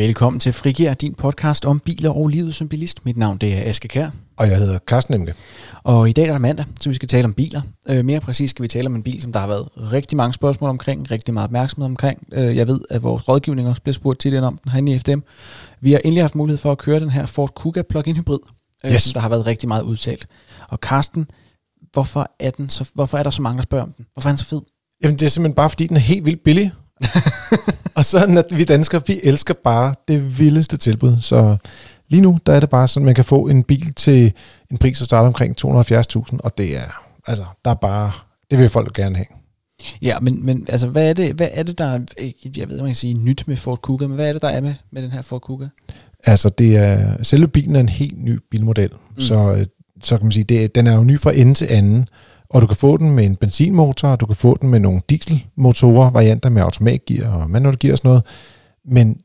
Velkommen til Frigir, din podcast om biler og livet som bilist. Mit navn det er Aske Kær. Og jeg hedder Carsten Emke. Og i dag er der mandag, så vi skal tale om biler. Øh, mere præcis skal vi tale om en bil, som der har været rigtig mange spørgsmål omkring, rigtig meget opmærksomhed omkring. Øh, jeg ved, at vores rådgivning også bliver spurgt tit om den herinde i FDM. Vi har endelig haft mulighed for at køre den her Ford Kuga plug-in hybrid, øh, Yes. som der har været rigtig meget udtalt. Og Carsten, hvorfor er, den så, hvorfor er der så mange, der spørger om den? Hvorfor er den så fed? Jamen, det er simpelthen bare, fordi den er helt vildt billig. og sådan, at vi danskere, vi elsker bare det vildeste tilbud. Så lige nu, der er det bare sådan, at man kan få en bil til en pris, der starter omkring 270.000, og det er, altså, der er bare, det vil folk gerne have. Ja, men, men altså, hvad er, det, hvad er det, der er, jeg ved, ikke, man kan sige nyt med Ford Kuga, men hvad er det, der er med, med den her Ford Kuga? Altså, det er, selve bilen er en helt ny bilmodel, Mm. så, øh, så kan man sige, det, den er jo ny fra ende til anden, og du kan få den med en benzinmotor, og du kan få den med nogle dieselmotorer, varianter med automatgear og manuel gear og sådan noget, men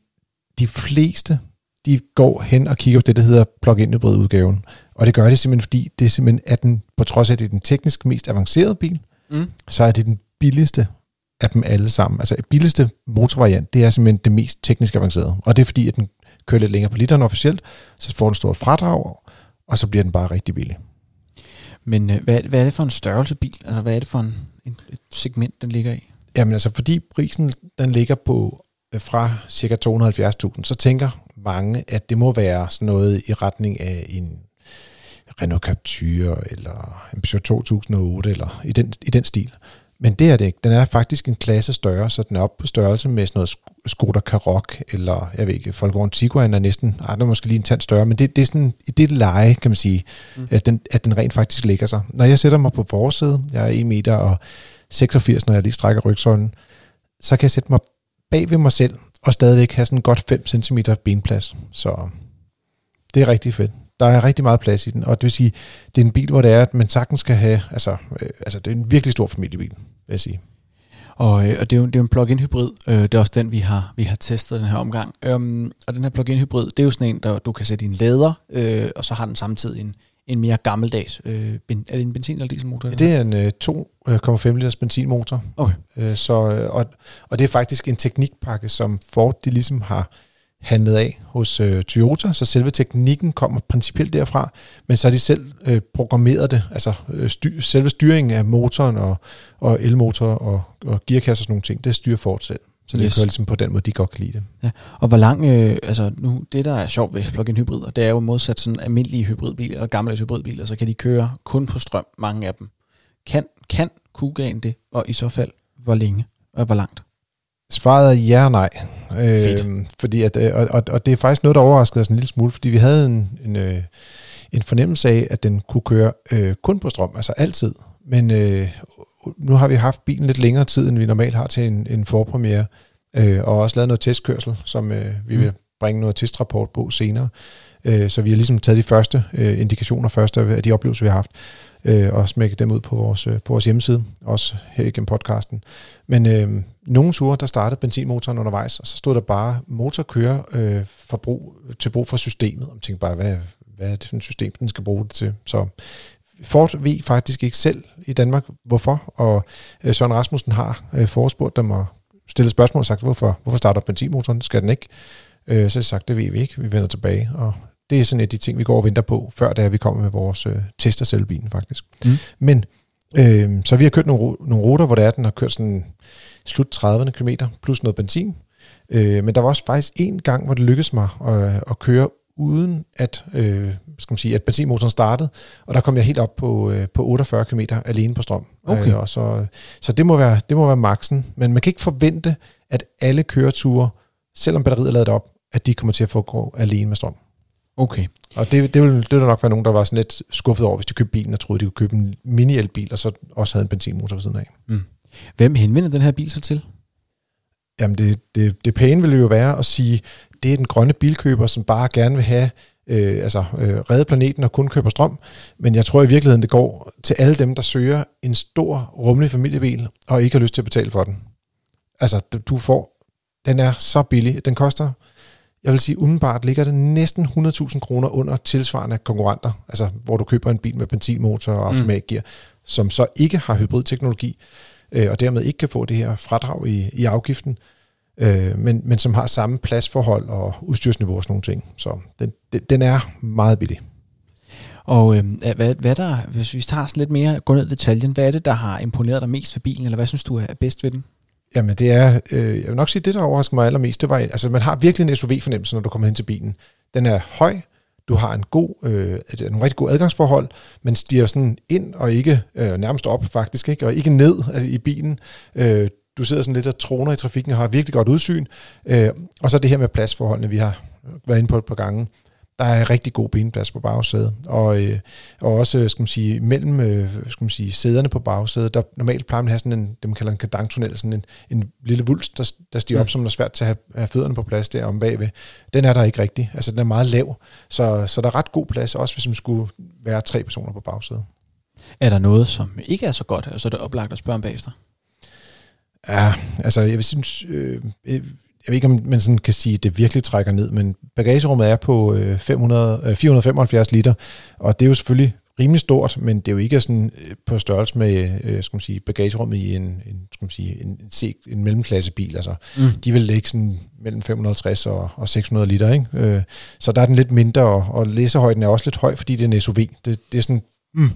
de fleste, de går hen og kigger på det, der hedder plug-in hybrid udgaven, og det gør de simpelthen, fordi det er simpelthen, at den, på trods af, at det er den teknisk mest avancerede bil, Mm. så er det den billigste af dem alle sammen. Altså billigste motorvariant, det er simpelthen det mest teknisk avancerede. Og det er fordi, at den kører lidt længere på literen officielt, så får den stort fradrag, og så bliver den bare rigtig billig. Men øh, hvad, hvad er det for en størrelse bil? Altså, hvad er det for en, en, et segment, den ligger i? Jamen altså, fordi prisen den ligger på øh, fra ca. 270.000, så tænker mange, at det må være sådan noget i retning af en Renault Captur eller en Peugeot 2008 eller i den, i den stil. Men det er det ikke. Den er faktisk en klasse større, så den er oppe på størrelse med sådan noget Sk- Skoda Karoq, eller jeg ved ikke, Volkswagen Tiguan er næsten, ej, den er måske lige en tand større, men det, det er sådan i det leje, kan man sige, mm. at, den, at den rent faktisk ligger sig. Når jeg sætter mig på forsædet, jeg er 1 meter og 86, når jeg lige strækker rygsøjlen, så kan jeg sætte mig bag ved mig selv, og stadigvæk have sådan godt 5 cm benplads. Så det er rigtig fedt. Der er rigtig meget plads i den, og det vil sige, det er en bil, hvor det er, at man sagtens skal have, altså, øh, altså det er en virkelig stor familiebil, vil jeg sige. Og, øh, og det, er jo, det er jo en plug-in hybrid. Øh, det er også den, vi har, vi har testet den her omgang. Øhm, og den her plug-in hybrid, det er jo sådan en, der du kan sætte i en lader, øh, og så har den samtidig en, en mere gammeldags... Øh, ben, er det en benzin- eller dieselmotor? Det er en øh, 2,5 liters benzinmotor, Okay. øh, så, øh, og, og det er faktisk en teknikpakke, som Ford de ligesom har handlet af hos øh, Toyota, så selve teknikken kommer principielt derfra, men så har de selv øh, programmeret det, altså øh, styr, selve styringen af motoren og, og elmotor og, og gearkasse og sådan nogle ting, det styrer Ford selv. Så det Yes. kører ligesom på den måde, de godt kan lide det. Og hvor lang, øh, altså nu, det der er sjovt ved plug-in hybrider, det er jo modsat sådan almindelige hybridbiler og gammeldags hybridbiler, så kan de køre kun på strøm, mange af dem. Kan, kan Kugaen det, og i så fald, hvor længe og hvor langt? Svaret er ja og nej. Fedt. Øh, fordi at, øh, og, og, og det er faktisk noget, der overraskede os en lille smule, fordi vi havde en, en, øh, en fornemmelse af, at den kunne køre øh, kun på strøm, altså altid. Men øh, nu har vi haft bilen lidt længere tid, end vi normalt har til en, en forpremiere, øh, og også lavet noget testkørsel, som øh, vi Mm. vil bringe noget testrapport på senere. Øh, så vi har ligesom taget de første øh, indikationer først af af de oplevelser, vi har haft, øh, og smække dem ud på vores, øh, på vores hjemmeside, også her igennem podcasten. Men øh, nogle ture, der startede benzinmotoren undervejs, og så stod der bare motorkører øh, forbrug, til brug for systemet. Og tænkte bare, hvad, hvad er det for et system, den skal bruge det til? Så Ford ved faktisk ikke selv i Danmark, hvorfor. Og øh, Søren Rasmussen har øh, forespurgt dem og stillet spørgsmål og sagt, hvorfor, hvorfor starter benzinmotoren? Skal den ikke? Øh, så har de sagt, det ved vi ikke. Vi vender tilbage. Og det er sådan et af de ting, vi går og venter på, før det er, vi kommer med vores øh, test af selve bilen faktisk. Mm. Men øh, så vi har kørt nogle, nogle ruter, hvor det er, den har kørt sådan slut 30 km plus noget benzin. Øh, men der var også faktisk en gang, hvor det lykkedes mig at, at køre uden at, øh, skal man sige, at benzinmotoren startede, og der kom jeg helt op på, øh, på 48 km alene på strøm. Okay. Øh, og så så det, må være, det må være maksen, men man kan ikke forvente, at alle køreture, selvom batteriet er lavet op, at de kommer til at foregå alene med strøm. Okay. Og det, det, ville, det ville nok være nogen, der var sådan lidt skuffet over, hvis de købte bilen og troede, de kunne købe en mini-elbil, og så også havde en benzinmotor ved siden af. Hvem henvender den her bil så til? Jamen det, det, det pæne ville jo være at sige, det er den grønne bilkøber, som bare gerne vil have, øh, altså øh, redde planeten og kun køber strøm. Men jeg tror i virkeligheden, det går til alle dem, der søger en stor, rummelig familiebil, og ikke har lyst til at betale for den. Altså, du får, den er så billig. Den koster, jeg vil sige, umiddelbart ligger det næsten 100.000 kroner under tilsvarende konkurrenter, altså hvor du køber en bil med benzinmotor og automatgear, mm. som så ikke har hybridteknologi, øh, og dermed ikke kan få det her fradrag i, i afgiften. øh, men, men som har samme pladsforhold og udstyrsniveau og sådan nogle ting. Så den, den, den er meget billig. Og øh, hvad, hvad der, hvis vi tager lidt mere, gå ned i detaljen, hvad er det, der har imponeret dig mest ved bilen, eller hvad synes du er bedst ved den? Jamen det er, øh, jeg vil nok sige, det der overrasker mig allermest, det var, altså man har virkelig en SUV-fornemmelse, når du kommer hen til bilen. Den er høj, du har en god, øh, nogle rigtig gode adgangsforhold, men stiger sådan ind og ikke øh, nærmest op faktisk, ikke? og ikke ned altså, i bilen. Øh, du sidder sådan lidt og troner i trafikken og har virkelig godt udsyn. Øh, og så det her med pladsforholdene, vi har været inde på et par gange der er rigtig god benplads på bagsædet, og, øh, og også, skal man sige, mellem øh, skal man sige, sæderne på bagsædet, der normalt plejer man at have sådan en, det man kalder en kadangtunnel, sådan en, en lille vulst, der, der stiger mm. op, som er svært til at have, have fødderne på plads der om bagved. Den er der ikke rigtig, altså den er meget lav, så, så der er ret god plads, også hvis man skulle være tre personer på bagsædet. Er der noget, som ikke er så godt, og så er det oplagt at spørge om bagefter? Ja, altså jeg vil synes, øh, jeg ved ikke, om man sådan kan sige, at det virkelig trækker ned, men bagagerummet er på 500, øh, 475 øh, liter, og det er jo selvfølgelig rimelig stort, men det er jo ikke sådan øh, på størrelse med skal man sige, bagagerummet i en, en, skal man sige, en, en, en mellemklassebil. Altså, mm. De vil ligge sådan mellem 550 og, og 600 liter. Ikke? Så der er den lidt mindre, og, og læsehøjden er også lidt høj, fordi det er en SUV. Det, det er sådan, mm.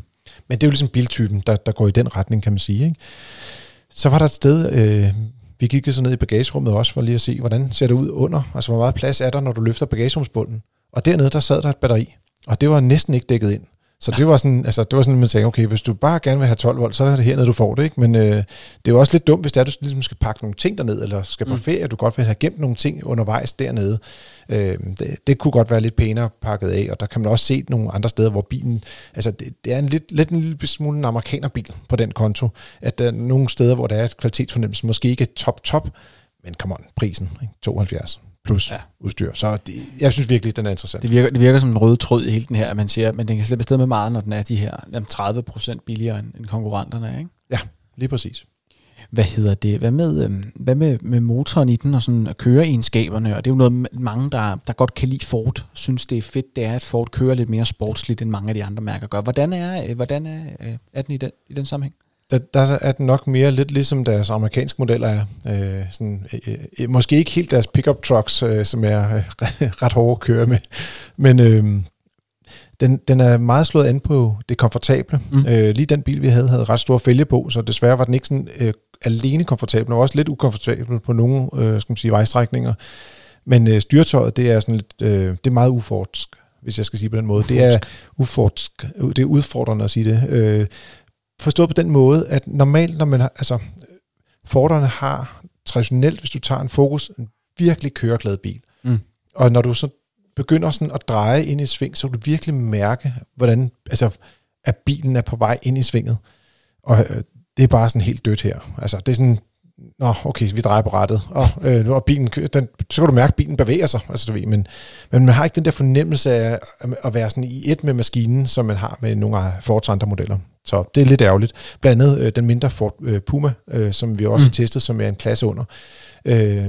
Men det er jo ligesom biltypen, der, der går i den retning, kan man sige. Ikke? Så var der et sted, øh, vi gik så ned i bagagerummet også for lige at se, hvordan ser det ud under. Altså, hvor meget plads er der, når du løfter bagagerumsbunden. Og dernede, der sad der et batteri. Og det var næsten ikke dækket ind. Så det var sådan, altså, det var sådan, at man tænkte, okay, hvis du bare gerne vil have 12 volt, så er det hernede, du får det, ikke? Men øh, det er jo også lidt dumt, hvis det er, at du ligesom skal pakke nogle ting derned, eller skal på mm. ferie, du godt vil have gemt nogle ting undervejs dernede. Øh, det, det, kunne godt være lidt pænere pakket af, og der kan man også se nogle andre steder, hvor bilen, altså det, det er en lidt, lidt en lille smule en amerikanerbil på den konto, at der er nogle steder, hvor der er et kvalitetsfornemmelse, måske ikke top top, men come on, prisen, ikke? 72 plus ja. udstyr. Så det, jeg synes virkelig, den er interessant. Det virker, det virker som en rød tråd i hele den her, at man siger, at den kan slippe afsted med meget, når den er de her 30% billigere end, end konkurrenterne. Ikke? Ja, lige præcis. Hvad hedder det? Hvad med, øhm, hvad med, med motoren i den og sådan køreegenskaberne? Og det er jo noget, mange, der, der godt kan lide Ford, synes det er fedt, det er, at Ford kører lidt mere sportsligt, end mange af de andre mærker gør. Hvordan er, øh, hvordan er, øh, er den i den, i den sammenhæng? Der, der er den nok mere lidt ligesom deres amerikanske modeller er. Øh, sådan, øh, øh, måske ikke helt deres pickup trucks, øh, som er øh, ret hårde at køre med, men øh, den, den er meget slået an på det komfortable. Mm. Øh, lige den bil, vi havde, havde ret store fælge på, så desværre var den ikke sådan øh, alene komfortabel, den var også lidt ukomfortabel på nogle øh, skal man sige, vejstrækninger. Men øh, styretøjet, det er sådan lidt, øh, det er meget uforsk, hvis jeg skal sige på den måde. Uforsk. Det er uforsk, det er udfordrende at sige det. Øh, forstået på den måde, at normalt, når man har, altså, Forderne har traditionelt, hvis du tager en fokus, en virkelig køreglad bil. Mm. Og når du så begynder sådan at dreje ind i sving, så kan du virkelig mærke, hvordan, altså, at bilen er på vej ind i svinget. Og øh, det er bare sådan helt dødt her. Altså, det er sådan, Nå, okay, vi drejer på rettet, og, øh, og bilen, den, så kan du mærke, at bilen bevæger sig, altså, du ved, men, men man har ikke den der fornemmelse af at være sådan i et med maskinen, som man har med nogle af Fords andre modeller. Så det er lidt ærgerligt. Blandt andet øh, den mindre Ford øh, Puma, øh, som vi også mm. har testet, som er en klasse under. Øh,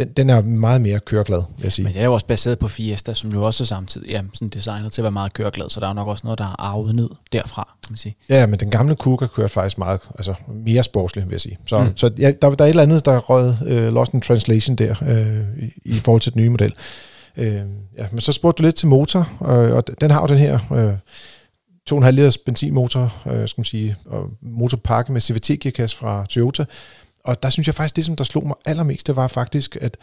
den, den er meget mere køreglad, vil jeg sige. Men det er jo også baseret på Fiesta, som jo også er samtidig ja, sådan designet til at være meget køreglad, så der er nok også noget, der er arvet ned derfra, kan man sige. Ja, men den gamle Kuga kørte faktisk meget, altså mere sportslig, vil jeg sige. Så, mm. så ja, der, der er et eller andet, der er røget uh, lost in translation der, uh, i, i forhold til den nye model. Uh, ja, men så spurgte du lidt til motor, uh, og den har jo den her... Uh, 2,5 liters benzinmotor, øh, skal man sige, og motorpakke med CVT-gearkasse fra Toyota. Og der synes jeg faktisk, det som der slog mig allermest, det var faktisk, at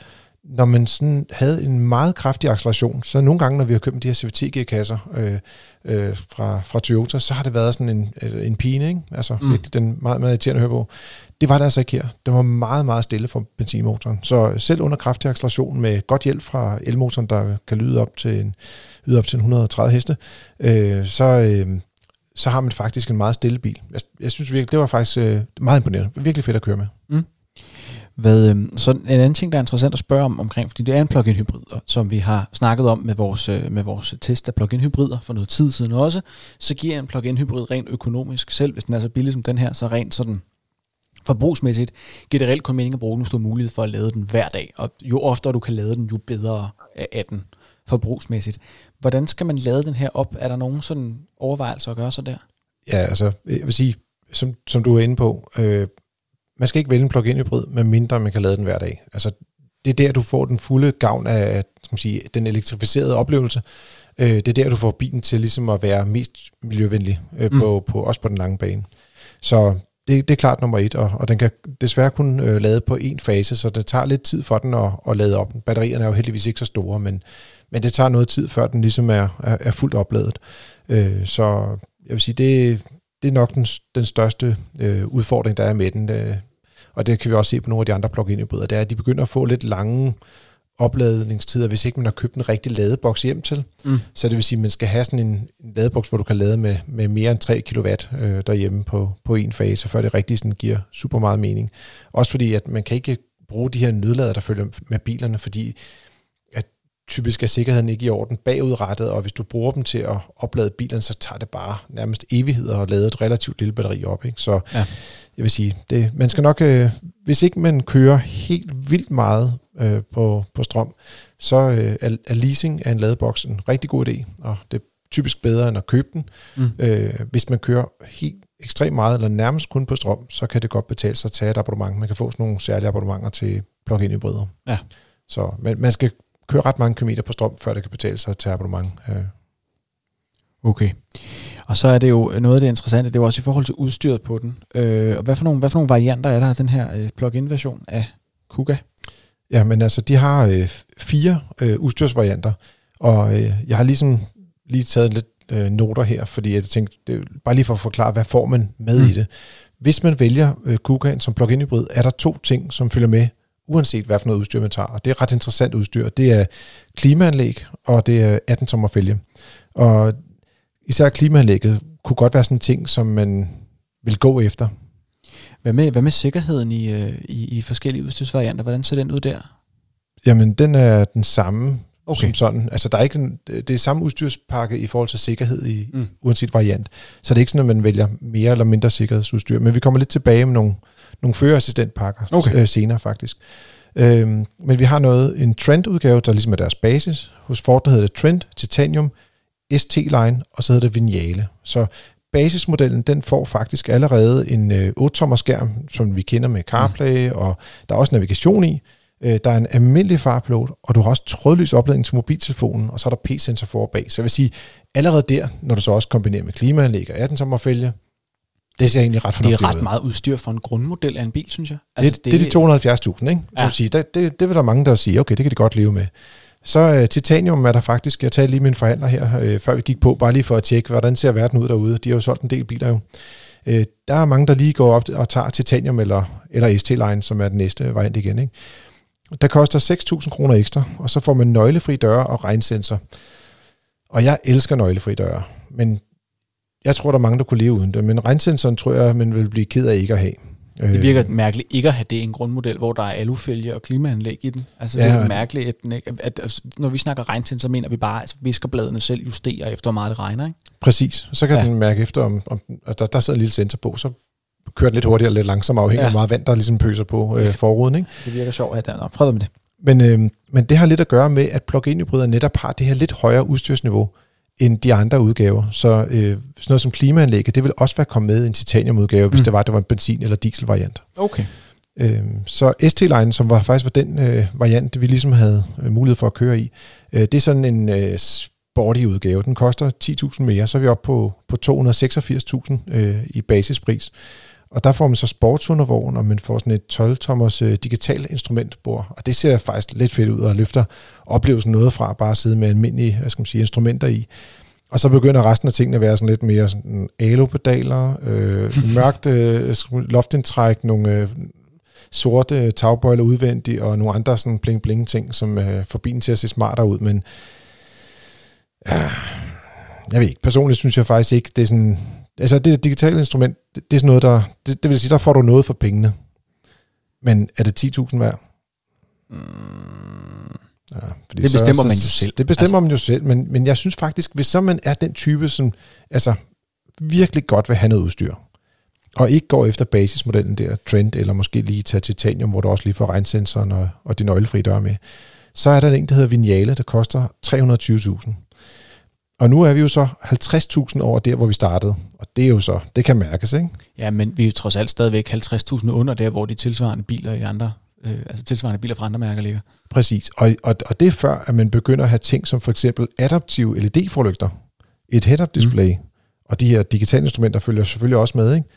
når man sådan havde en meget kraftig acceleration, så nogle gange, når vi har købt de her CVT-gearkasser øh, øh, fra, fra Toyota, så har det været sådan en, øh, en pine, ikke? Altså mm. den meget, meget irriterende at høre på. Det var det altså ikke her. Det var meget, meget stille for benzinmotoren. Så selv under kraftig acceleration med godt hjælp fra elmotoren, der kan lyde op til en, lyde op til en 130 heste, øh, så, øh, så har man faktisk en meget stille bil. Jeg, jeg synes virkelig, det var faktisk øh, meget imponerende. Virkelig fedt at køre med. Hvad, øhm, så en anden ting, der er interessant at spørge om omkring, fordi det er en plug-in hybrid, som vi har snakket om med vores, øh, med vores test af plug-in hybrider for noget tid siden også, så giver en plug-in hybrid rent økonomisk selv, hvis den er så billig som den her, så rent sådan forbrugsmæssigt giver det reelt kun mening at bruge den, hvis du har mulighed for at lade den hver dag. Og jo oftere du kan lade den, jo bedre er den forbrugsmæssigt. Hvordan skal man lade den her op? Er der nogen sådan overvejelser at gøre sig der? Ja, altså, jeg vil sige, som, som du er inde på, øh, man skal ikke vælge en plug-in hybrid, medmindre man kan lade den hver dag. Altså, det er der, du får den fulde gavn af skal man sige, den elektrificerede oplevelse. Øh, det er der, du får bilen til ligesom at være mest miljøvenlig, øh, mm. på, på, også på den lange bane. Så det, det er klart nummer et, og, og den kan desværre kun øh, lade på en fase, så det tager lidt tid for den at, at lade op. Batterierne er jo heldigvis ikke så store, men, men det tager noget tid, før den ligesom er, er, er fuldt opladet. Øh, så jeg vil sige, det, det er nok den, den største øh, udfordring, der er med den. Øh, og det kan vi også se på nogle af de andre plug-in hybrider, det er, at de begynder at få lidt lange opladningstider, hvis ikke man har købt en rigtig ladeboks hjem til. Mm. Så det vil sige, at man skal have sådan en, en ladeboks, hvor du kan lade med, med mere end 3 kW øh, derhjemme på, på en fase, før det rigtig sådan giver super meget mening. Også fordi, at man kan ikke bruge de her nødlader, der følger med bilerne, fordi typisk er sikkerheden ikke i orden bagudrettet, og hvis du bruger dem til at oplade bilen, så tager det bare nærmest evigheder at lade et relativt lille batteri op. Ikke? Så ja. jeg vil sige, det, man skal nok, øh, hvis ikke man kører helt vildt meget øh, på, på strøm, så øh, er, er leasing af en ladeboks en rigtig god idé, og det er typisk bedre end at købe den. Mm. Øh, hvis man kører helt ekstremt meget, eller nærmest kun på strøm, så kan det godt betale sig at tage et abonnement. Man kan få sådan nogle særlige abonnementer til plug-in hybrider. Ja. Så men man skal køre ret mange kilometer på strøm, før det kan betale sig at tage abonnement. Øh. Okay. Og så er det jo noget af det interessante, det er jo også i forhold til udstyret på den. Øh, og hvad for, nogle, hvad for nogle varianter er der af den her øh, plug-in version af Kuga? Ja, men altså, de har øh, fire øh, udstyrsvarianter, og øh, jeg har ligesom lige taget lidt øh, noter her, fordi jeg tænkte, det bare lige for at forklare, hvad får man med mm. i det. Hvis man vælger øh, Kugaen som plug-in hybrid, er der to ting, som følger med, uanset hvad for noget udstyr man tager. Og det er ret interessant udstyr. Det er klimaanlæg, og det er 18 tommer fælge. Og især klimaanlægget kunne godt være sådan en ting, som man vil gå efter. Hvad med, hvad med sikkerheden i, øh, i, i forskellige udstyrsvarianter? Hvordan ser den ud der? Jamen, den er den samme okay. som sådan. Altså, der er ikke en, det er samme udstyrspakke i forhold til sikkerhed i mm. uanset variant. Så det er ikke sådan, at man vælger mere eller mindre sikkerhedsudstyr. Men vi kommer lidt tilbage med nogle, nogle førerassistentpakker okay. øh, senere faktisk. Øhm, men vi har noget, en Trend-udgave, der ligesom er deres basis. Hos Ford, der hedder det Trend, Titanium, ST-Line, og så hedder det Vignale. Så basismodellen, den får faktisk allerede en øh, 8-tommer skærm, som vi kender med CarPlay, mm. og der er også navigation i. Øh, der er en almindelig farplot, og du har også trådløs opladning til mobiltelefonen, og så er der P-sensor for bag. Så jeg vil sige, allerede der, når du så også kombinerer med klimaanlæg og 18 tommer fælge, det ser egentlig ret fornuftigt ud. Det er ret ud. meget udstyr for en grundmodel af en bil, synes jeg. Altså, det, det, det er de 270.000, ikke? Ja. Sige, det, det, det vil der mange, der sige, okay, det kan de godt leve med. Så uh, titanium er der faktisk, jeg talte lige med en forhandler her, uh, før vi gik på, bare lige for at tjekke, hvordan ser verden ud derude. De har jo solgt en del biler jo. Uh, der er mange, der lige går op og tager titanium eller, eller ST-line, som er den næste variant igen. Ikke? Der koster 6.000 kroner ekstra, og så får man nøglefri døre og regnsensor. Og jeg elsker nøglefri døre, men jeg tror, der er mange, der kunne leve uden det. Men regnsensoren tror jeg, man vil blive ked af ikke at have. Det virker øh. mærkeligt ikke at have det en grundmodel, hvor der er alufælge og klimaanlæg i den. Altså ja, det er mærkeligt, at, den ikke, at, at når vi snakker regnsensor, så mener vi bare, at viskerbladene selv justerer efter, hvor meget det regner. Ikke? Præcis. Så kan ja. den mærke efter, om, om at der, der sidder en lille sensor på, så kører den lidt hurtigere og lidt langsommere, afhængig af ja. hvor meget vand, der ligesom pøser på øh, forruden. Ikke? Det virker sjovt, at der er fred med det. Men, øh, men det har lidt at gøre med, at plug-in hybrider netop har det her lidt højere udstyrsniveau end de andre udgaver. Så øh, sådan noget som klimaanlægget, det vil også være kommet med i en titaniumudgave, mm. hvis det var, det var en benzin- eller dieselvariant. Okay. Øh, så ST-Line, som var faktisk var den øh, variant, vi ligesom havde øh, mulighed for at køre i, øh, det er sådan en øh, sporty udgave. Den koster 10.000 mere, så er vi oppe på, på 286.000 øh, i basispris. Og der får man så sportsundervogn, og man får sådan et 12-tommers øh, digital instrumentbord. Og det ser faktisk lidt fedt ud, og løfter oplevelsen noget fra bare at sidde med almindelige hvad skal man sige, instrumenter i. Og så begynder resten af tingene at være sådan lidt mere sådan alopedaler, øh, mørkt øh, loftindtræk, nogle øh, sorte tagbøjler udvendigt, og nogle andre sådan bling-bling ting, som øh, får bilen til at se smartere ud. Men ja, jeg ved ikke, personligt synes jeg faktisk ikke, det er sådan, altså det digitale instrument, det, det er sådan noget, der, det, det vil sige, der får du noget for pengene. Men er det 10.000 værd? Mm. Ja, fordi det bestemmer så, man jo selv. Det bestemmer altså. man jo selv, men, men jeg synes faktisk, hvis så man er den type, som altså, virkelig godt vil have noget udstyr, og ikke går efter basismodellen der, Trend, eller måske lige tage titanium, hvor du også lige får regnsensoren og, og de nøglefri døre med, så er der en, der hedder Vignale, der koster 320.000. Og nu er vi jo så 50.000 over der, hvor vi startede. Og det er jo så, det kan mærkes, ikke? Ja, men vi er jo trods alt stadigvæk 50.000 under der, hvor de tilsvarende biler i andre, øh, altså tilsvarende biler fra andre mærker ligger. Præcis. Og, og, og det er før, at man begynder at have ting som for eksempel adaptive LED-forlygter, et head-up display, mm. og de her digitale instrumenter følger selvfølgelig også med, ikke?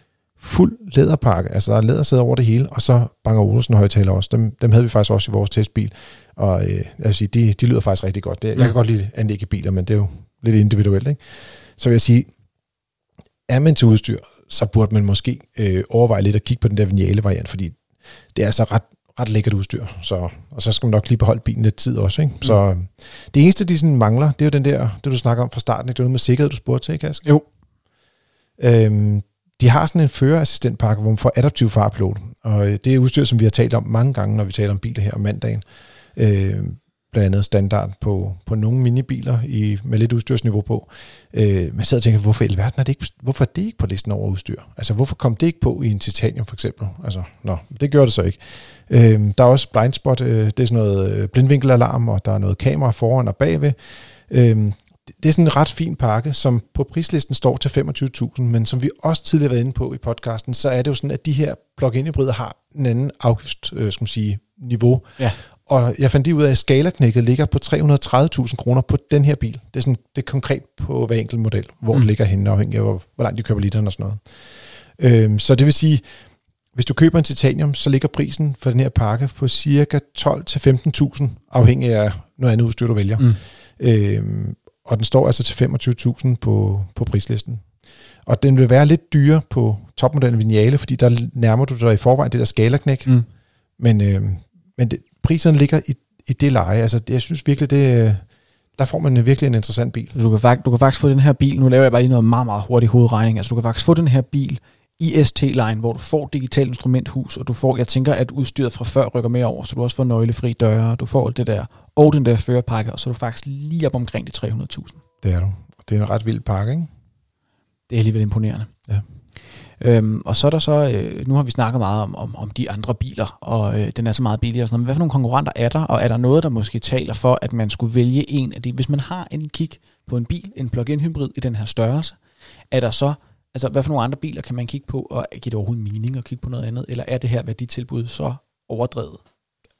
Fuld læderpakke, altså der er lædersæder over det hele, og så Bang Olufsen højtaler også. Dem, dem havde vi faktisk også i vores testbil, og øh, jeg vil sige, de, de lyder faktisk rigtig godt. Jeg kan mm. godt lide anlægge biler, men det er jo lidt individuelt. Ikke? Så vil jeg sige, er man til udstyr, så burde man måske øh, overveje lidt at kigge på den der vignale variant, fordi det er altså ret, ret lækkert udstyr. Så, og så skal man nok lige beholde bilen lidt tid også. Ikke? Mm. Så det eneste, de sådan mangler, det er jo den der, det du snakker om fra starten, ikke? det er noget med sikkerhed, du spurgte til, ikke Aske? Jo. Øhm, de har sådan en førerassistentpakke, hvor man får adaptiv farpilot, og øh, det er udstyr, som vi har talt om mange gange, når vi taler om biler her om mandagen. Øh, blandt andet standard på, på nogle minibiler i, med lidt udstyrsniveau på. Øh, man sidder og tænker, hvorfor i alverden er det ikke, hvorfor er det ikke på listen over udstyr? Altså, hvorfor kom det ikke på i en titanium for eksempel? Altså, nå, det gjorde det så ikke. Øh, der er også blindspot, øh, det er sådan noget øh, blindvinkelalarm, og der er noget kamera foran og bagved. Øh, det er sådan en ret fin pakke, som på prislisten står til 25.000, men som vi også tidligere har været inde på i podcasten, så er det jo sådan, at de her plug-in hybrider har en anden afgift, øh, skal man sige, niveau. Ja. Og jeg fandt lige ud af, at skalaknækket ligger på 330.000 kroner på den her bil. Det er, sådan, det er konkret på hver enkelt model, hvor mm. det ligger henne, afhængig af, hvor, hvor langt de køber literen og sådan noget. Øhm, så det vil sige, hvis du køber en titanium, så ligger prisen for den her pakke på cirka 12-15.000, afhængig af noget andet udstyr, du vælger. Mm. Øhm, og den står altså til 25.000 på, på prislisten. Og den vil være lidt dyrere på topmodellen Vignale, fordi der nærmer du dig i forvejen det der skalaknæk. Mm. Men, øh, men det, priserne ligger i, i det leje. Altså, jeg synes virkelig, det, der får man virkelig en interessant bil. Du kan, faktisk, du kan faktisk få den her bil, nu laver jeg bare lige noget meget, meget hurtig hovedregning, altså du kan faktisk få den her bil i ST-line, hvor du får digital instrumenthus, og du får, jeg tænker, at udstyret fra før rykker mere over, så du også får nøglefri døre, du får alt det der, og den der førerpakke, og så er du faktisk lige op omkring de 300.000. Det er du. Det er en ret vild pakke, ikke? Det er alligevel imponerende. Ja. Øhm, og så er der så, øh, nu har vi snakket meget om, om, om de andre biler, og øh, den er så meget billigere. Og sådan noget. Men hvad for nogle konkurrenter er der, og er der noget, der måske taler for, at man skulle vælge en af de, hvis man har en kig på en bil, en plug-in hybrid i den her størrelse, er der så, altså hvad for nogle andre biler kan man kigge på, og giver det overhovedet mening at kigge på noget andet, eller er det her værditilbud så overdrevet?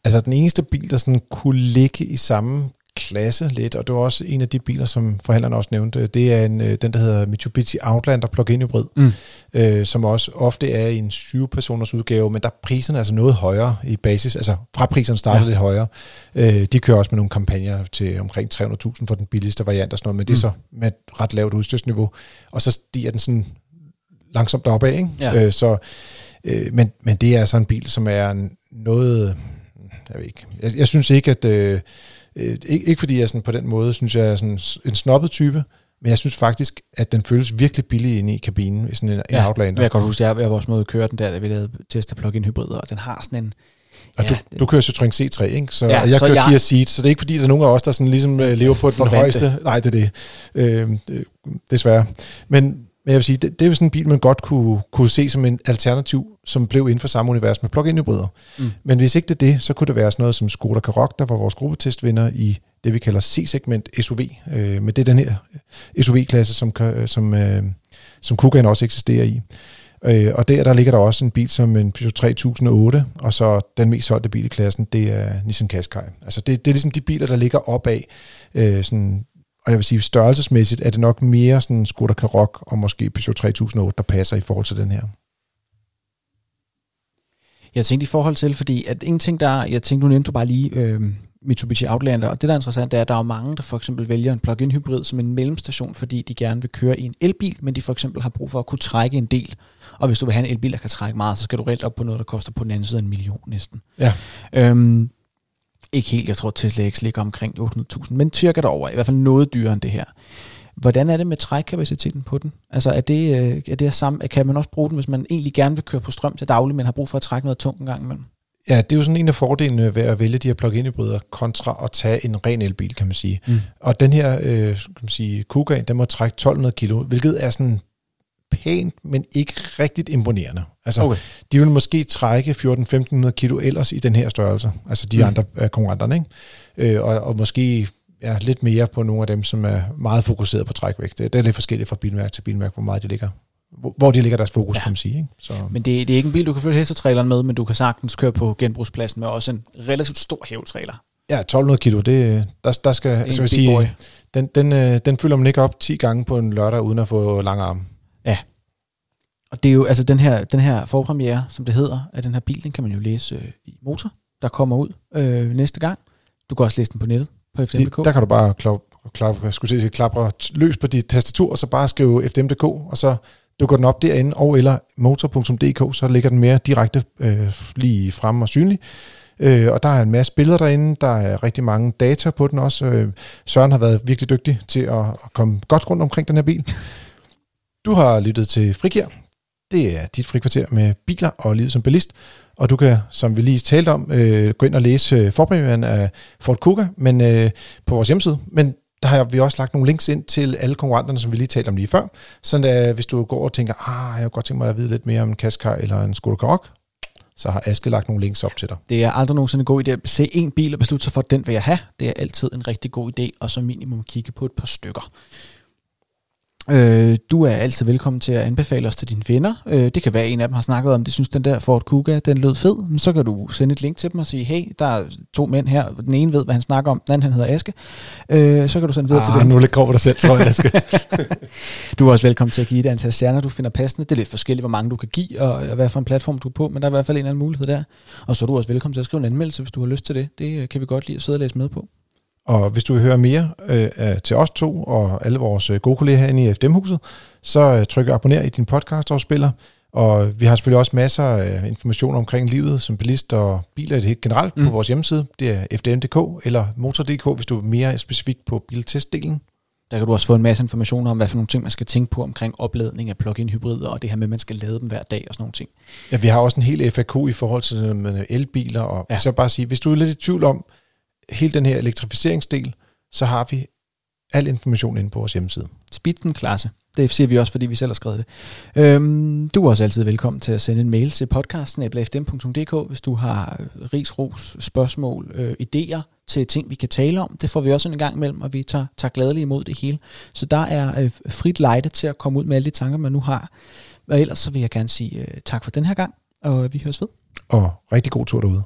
Altså den eneste bil, der sådan kunne ligge i samme klasse lidt, og det var også en af de biler, som forhandlerne også nævnte. Det er en, øh, den, der hedder Mitsubishi Outlander plug-in hybrid, mm. øh, som også ofte er en 7-personers udgave, men der er priserne altså noget højere i basis, altså fra priserne starter ja. lidt højere. Øh, de kører også med nogle kampagner til omkring 300.000 for den billigste variant og sådan noget, men mm. det er så med et ret lavt udstyrsniveau, og så stiger den sådan langsomt opad, ikke? Ja. Øh, så, øh, men, men det er altså en bil, som er en, noget, jeg ved ikke, jeg, jeg synes ikke, at øh, Øh, ikke, ikke fordi jeg sådan på den måde synes, jeg er sådan en snobbet type, men jeg synes faktisk, at den føles virkelig billig inde i kabinen, i sådan en, ja, en Outlander. Jeg kan godt huske, at jeg, var også måde at køre den der, da vi lavede test af plug-in hybrider, og den har sådan en... Og ja, du, du kører Citroën C3, ikke? Så ja, jeg så kører jeg, Kia Ceed, så det er ikke fordi, der er nogen af os, der sådan ligesom øh, lever på den højeste. Nej, det er det. Øh, desværre. Men men jeg vil sige, det, det er jo sådan en bil, man godt kunne, kunne se som en alternativ, som blev inden for samme univers med plug-in hybrider. Mm. Men hvis ikke det er det, så kunne det være sådan noget som Skoda Karoq, der var vores gruppetestvinder i det, vi kalder C-segment SUV. Øh, men det er den her SUV-klasse, som, som, øh, som Kugan også eksisterer i. Øh, og der, der ligger der også en bil som en Peugeot 3008, og så den mest solgte bil i klassen, det er Nissan Qashqai. Altså det, det er ligesom de biler, der ligger opad øh, sådan og jeg vil sige, størrelsesmæssigt er det nok mere sådan Skoda Karoq og måske Peugeot 3008, der passer i forhold til den her. Jeg tænkte i forhold til, fordi at en ting, der, jeg tænkte, nu nævnte du bare lige øh, Mitsubishi Outlander, og det der er interessant, det er, at der er mange, der for eksempel vælger en plug-in hybrid som en mellemstation, fordi de gerne vil køre i en elbil, men de for eksempel har brug for at kunne trække en del. Og hvis du vil have en elbil, der kan trække meget, så skal du reelt op på noget, der koster på den anden side en million næsten. Ja. Øhm, ikke helt, jeg tror Tesla X ligger omkring 800.000, men cirka derover, i hvert fald noget dyrere end det her. Hvordan er det med trækkapaciteten på den? Altså er det, øh, er det samme, kan man også bruge den, hvis man egentlig gerne vil køre på strøm til daglig, men har brug for at trække noget tungt en gang imellem? Ja, det er jo sådan en af fordelene ved at vælge de her plug-in hybrider kontra at tage en ren elbil, kan man sige. Mm. Og den her, øh, kan man sige, Kuga, den må trække 1200 kilo, hvilket er sådan pænt, men ikke rigtigt imponerende. Altså, okay. de vil måske trække 14-1500 kilo ellers i den her størrelse, altså de mm. andre uh, konkurrenterne, ikke? Øh, og, og måske ja, lidt mere på nogle af dem, som er meget fokuseret på trækvægt. Det, er lidt forskelligt fra bilmærke til bilmærke, hvor meget de ligger hvor de ligger deres fokus, ja. kan man sige. Ikke? Så. Men det, det er ikke en bil, du kan følge hestetraileren med, men du kan sagtens køre på genbrugspladsen med også en relativt stor hævetrailer. Ja, 1200 kilo, det, der, der skal, altså, jeg sige, den, den, øh, den fylder man ikke op 10 gange på en lørdag, uden at få lange arme. Ja. Og det er jo, altså den her, den her forpremiere, som det hedder, af den her bil, den kan man jo læse øh, i Motor, der kommer ud øh, næste gang. Du kan også læse den på nettet, på FDMDK. Der kan du bare klap, klap, jeg skulle sige, klapre løs på dit tastatur, og så bare skrive FDMDK, og så dukker den op derinde, og eller motor.dk, så ligger den mere direkte øh, lige frem og synlig. Øh, og der er en masse billeder derinde, der er rigtig mange data på den også. Øh, Søren har været virkelig dygtig til at, at komme godt rundt omkring den her bil. Du har lyttet til Frikir. Det er dit frikvarter med biler og livet som bilist. Og du kan, som vi lige talte om, øh, gå ind og læse øh, forpremieren af Ford Kuga men, øh, på vores hjemmeside. Men der har vi også lagt nogle links ind til alle konkurrenterne, som vi lige talte om lige før. Så at, hvis du går og tænker, ah, jeg har godt tænkt mig at vide lidt mere om en Qashqai eller en Skoda Karoq, så har Aske lagt nogle links op til dig. Det er aldrig nogensinde en god idé at se en bil og beslutte sig for, at den vil jeg have. Det er altid en rigtig god idé, og så minimum kigge på et par stykker. Øh, du er altid velkommen til at anbefale os til dine venner. Øh, det kan være, at en af dem har snakket om, de synes, den der Ford Kuga, den lød fed. Men så kan du sende et link til dem og sige, hey, der er to mænd her. Den ene ved, hvad han snakker om. Den anden, han hedder Aske. Øh, så kan du sende videre ah, til dem. nu lidt grov dig selv, tror jeg, Aske. du er også velkommen til at give det antal stjerner, du finder passende. Det er lidt forskelligt, hvor mange du kan give, og hvad for en platform du er på, men der er i hvert fald en anden mulighed der. Og så er du også velkommen til at skrive en anmeldelse, hvis du har lyst til det. Det kan vi godt lide at sidde og læse med på. Og hvis du vil høre mere øh, til os to og alle vores øh, gode kolleger herinde i FDM-huset, så øh, tryk abonner i din podcast-afspiller. Og vi har selvfølgelig også masser af information omkring livet som bilist og biler i det helt generelt mm. på vores hjemmeside. Det er fdm.dk eller motor.dk, hvis du er mere specifikt på biltestdelen. Der kan du også få en masse information om, hvad for nogle ting, man skal tænke på omkring opladning af plug-in hybrider, og det her med, at man skal lade dem hver dag og sådan nogle ting. Ja, vi har også en hel FAQ i forhold til med elbiler, og ja. så bare sige, hvis du er lidt i tvivl om, hele den her elektrificeringsdel, så har vi al information inde på vores hjemmeside. klasse. Det siger vi også, fordi vi selv har skrevet det. Øhm, du er også altid velkommen til at sende en mail til podcasten hvis du har ris, ros, spørgsmål, øh, idéer til ting, vi kan tale om. Det får vi også en gang imellem, og vi tager, tager gladeligt imod det hele. Så der er øh, frit lejde til at komme ud med alle de tanker, man nu har. Og ellers så vil jeg gerne sige øh, tak for den her gang, og vi høres ved. Og rigtig god tur derude.